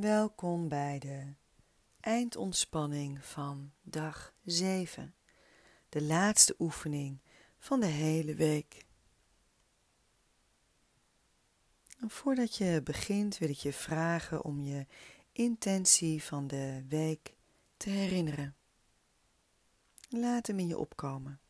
Welkom bij de eindontspanning van dag 7, de laatste oefening van de hele week. Voordat je begint wil ik je vragen om je intentie van de week te herinneren. Laat hem in je opkomen.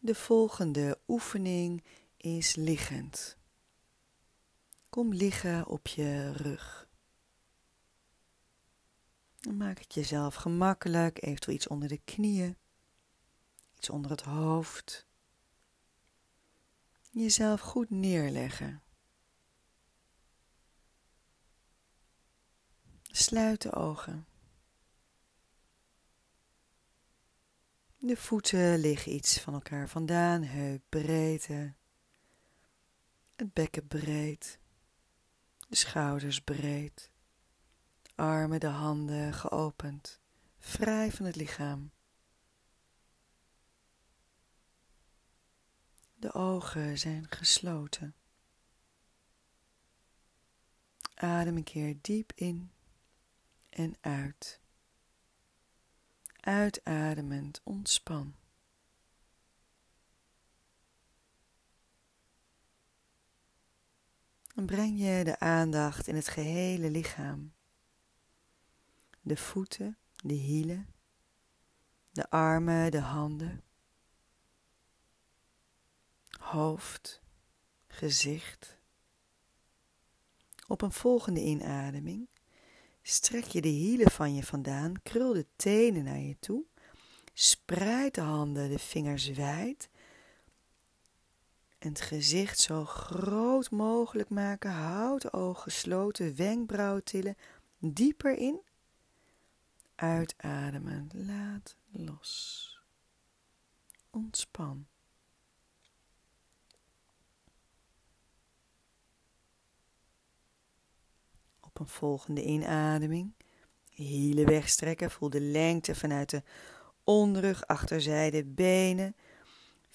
De volgende oefening is liggend. Kom liggen op je rug. maak het jezelf gemakkelijk, eventueel iets onder de knieën, iets onder het hoofd. Jezelf goed neerleggen. Sluit de ogen. De voeten liggen iets van elkaar vandaan, heupbreedte. Het bekken breed. De schouders breed. armen, de handen geopend. Vrij van het lichaam. De ogen zijn gesloten. Adem een keer diep in en uit. Uitademend ontspan. Dan breng je de aandacht in het gehele lichaam. De voeten, de hielen, de armen, de handen, hoofd, gezicht. Op een volgende inademing strek je de hielen van je vandaan, krul de tenen naar je toe, spreid de handen, de vingers wijd en het gezicht zo groot mogelijk maken. Houd de ogen gesloten, wenkbrauwen tillen, dieper in. Uitademen, laat los. Ontspan. Op een volgende inademing, hielen wegstrekken, voel de lengte vanuit de onderrug, achterzijde, benen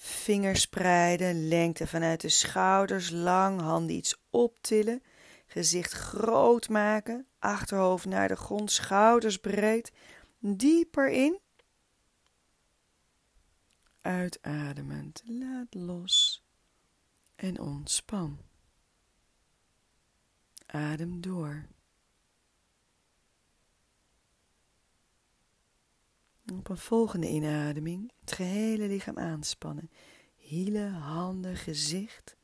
Vingers spreiden, lengte vanuit de schouders lang, handen iets optillen, gezicht groot maken, achterhoofd naar de grond, schouders breed, dieper in. Uitademend, laat los en ontspan. Adem door. Op een volgende inademing het gehele lichaam aanspannen. Hielen, handen, gezicht.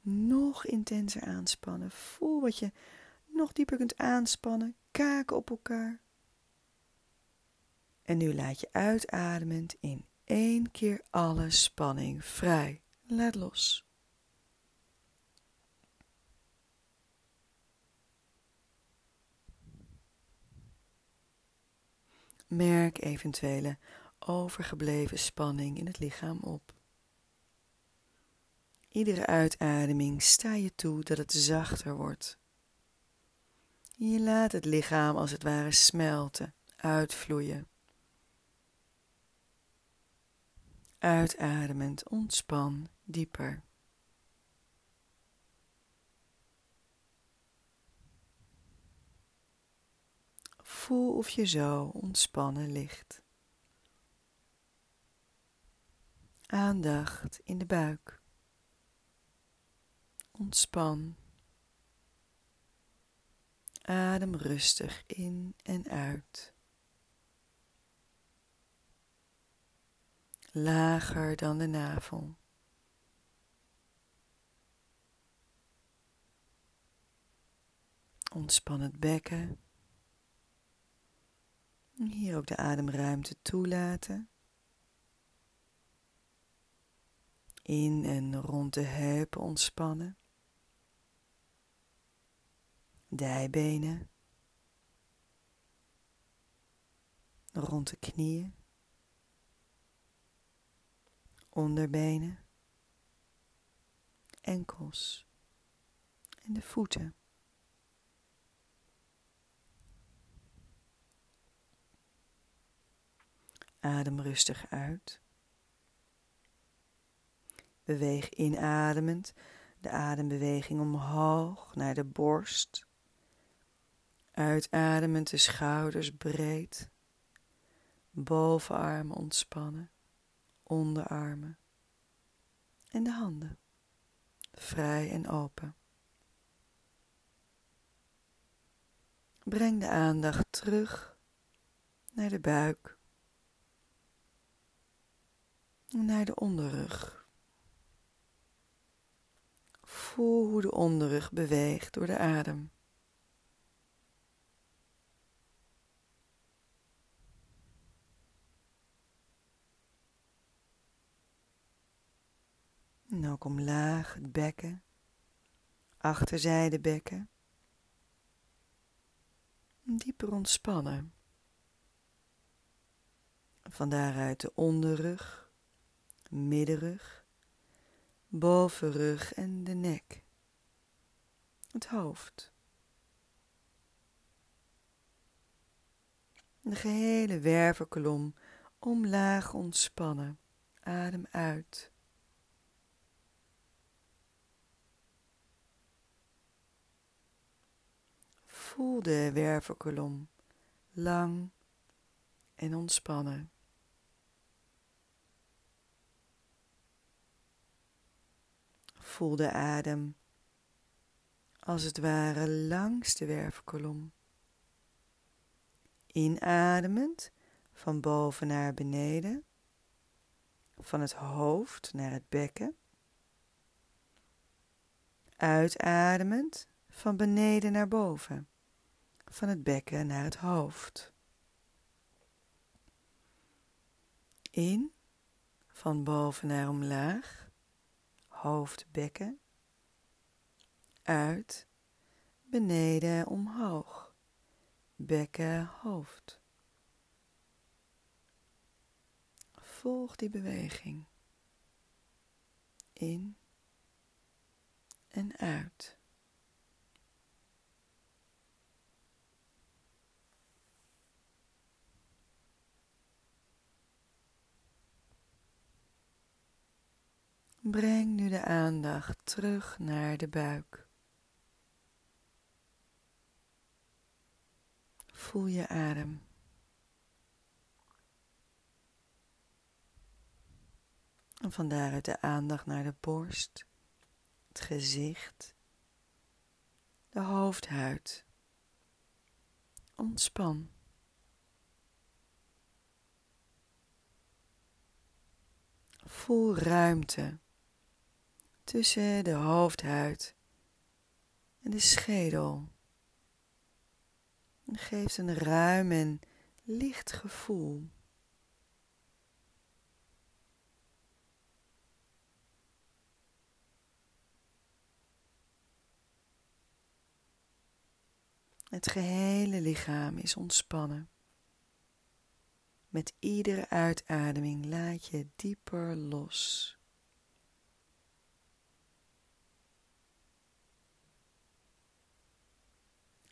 Nog intenser aanspannen. Voel wat je nog dieper kunt aanspannen. Kaken op elkaar. En nu laat je uitademend in één keer alle spanning vrij. Laat los. Merk eventuele overgebleven spanning in het lichaam op. Iedere uitademing sta je toe dat het zachter wordt. Je laat het lichaam als het ware smelten, uitvloeien. Uitademend ontspan dieper. Voel of je zo ontspannen ligt. Aandacht in de buik. Ontspan. Adem rustig in en uit. Lager dan de navel. Ontspan het bekken. Hier ook de ademruimte toelaten. In en rond de heupen ontspannen. Dijbenen. Rond de knieën. Onderbenen. Enkels. En de voeten. Adem rustig uit. Beweeg inademend de adembeweging omhoog naar de borst. Uitademend de schouders breed. Bovenarmen ontspannen, onderarmen en de handen vrij en open. Breng de aandacht terug naar de buik, naar de onderrug. Voel hoe de onderrug beweegt door de adem. En ook omlaag het bekken, achterzijde bekken. Dieper ontspannen. Van daaruit de onderrug, middenrug, bovenrug en de nek. Het hoofd. De gehele wervelkolom omlaag ontspannen. Adem uit. Voel de wervelkolom lang en ontspannen. Voel de adem als het ware langs de wervelkolom. Inademend van boven naar beneden, van het hoofd naar het bekken. Uitademend van beneden naar boven van het bekken naar het hoofd. In, van boven naar omlaag, hoofd, bekken. Uit, beneden, omhoog, bekken, hoofd. Volg die beweging. In en uit. Breng nu de aandacht terug naar de buik. Voel je adem. En van daaruit de aandacht naar de borst, het gezicht, de hoofdhuid. Ontspan. Voel ruimte tussen de hoofdhuid en de schedel. En geeft een ruim en licht gevoel. Het gehele lichaam is ontspannen. Met iedere uitademing laat je dieper los.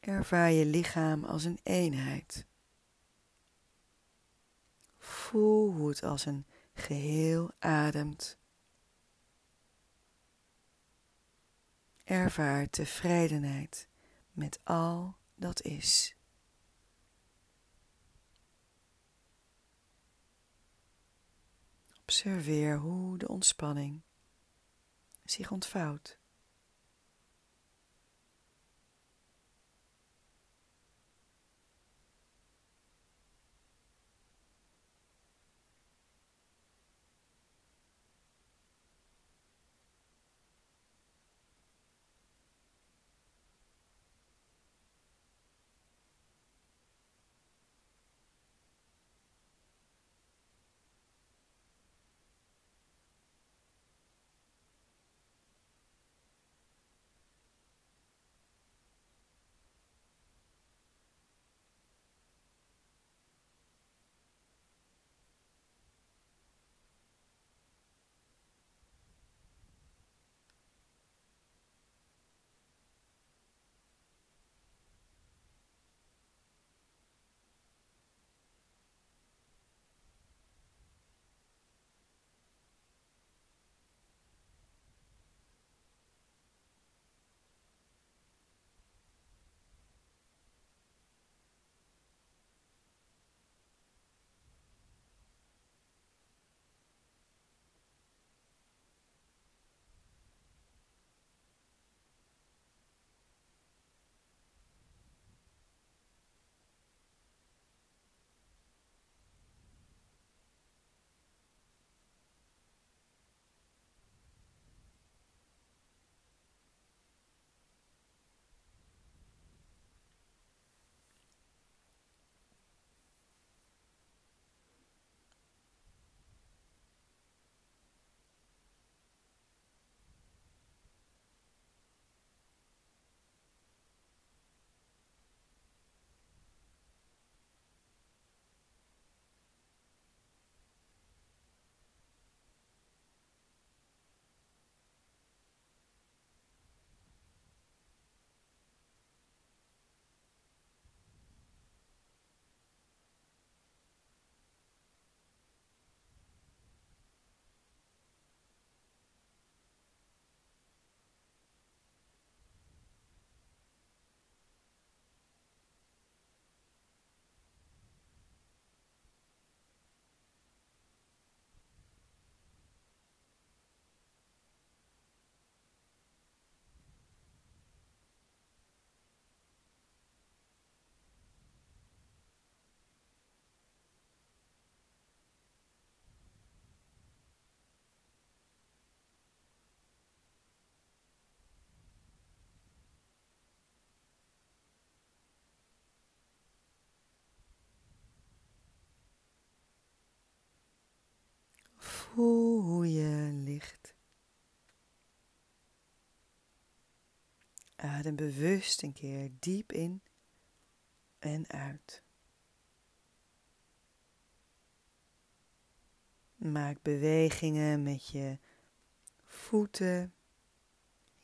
Ervaar je lichaam als een eenheid. Voel hoe het als een geheel ademt. Ervaar tevredenheid met al dat is. Observeer hoe de ontspanning zich ontvouwt. Hoe je ligt. Adem bewust een keer diep in en uit. Maak bewegingen met je voeten,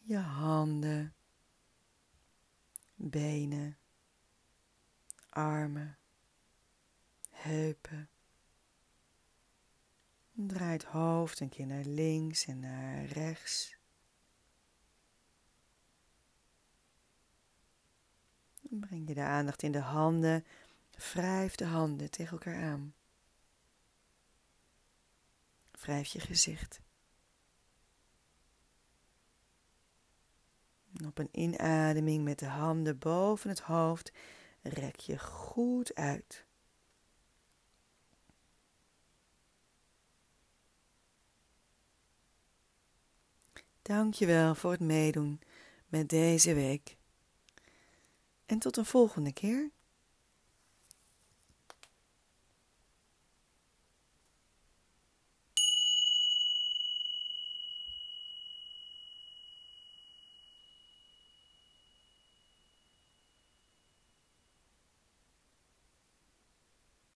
je handen, benen, armen, heupen. Draai het hoofd een keer naar links en naar rechts. Breng je de aandacht in de handen. Wrijf de handen tegen elkaar aan. Wrijf je gezicht. En op een inademing met de handen boven het hoofd rek je goed uit. Dankjewel voor het meedoen met deze week. En tot een volgende keer.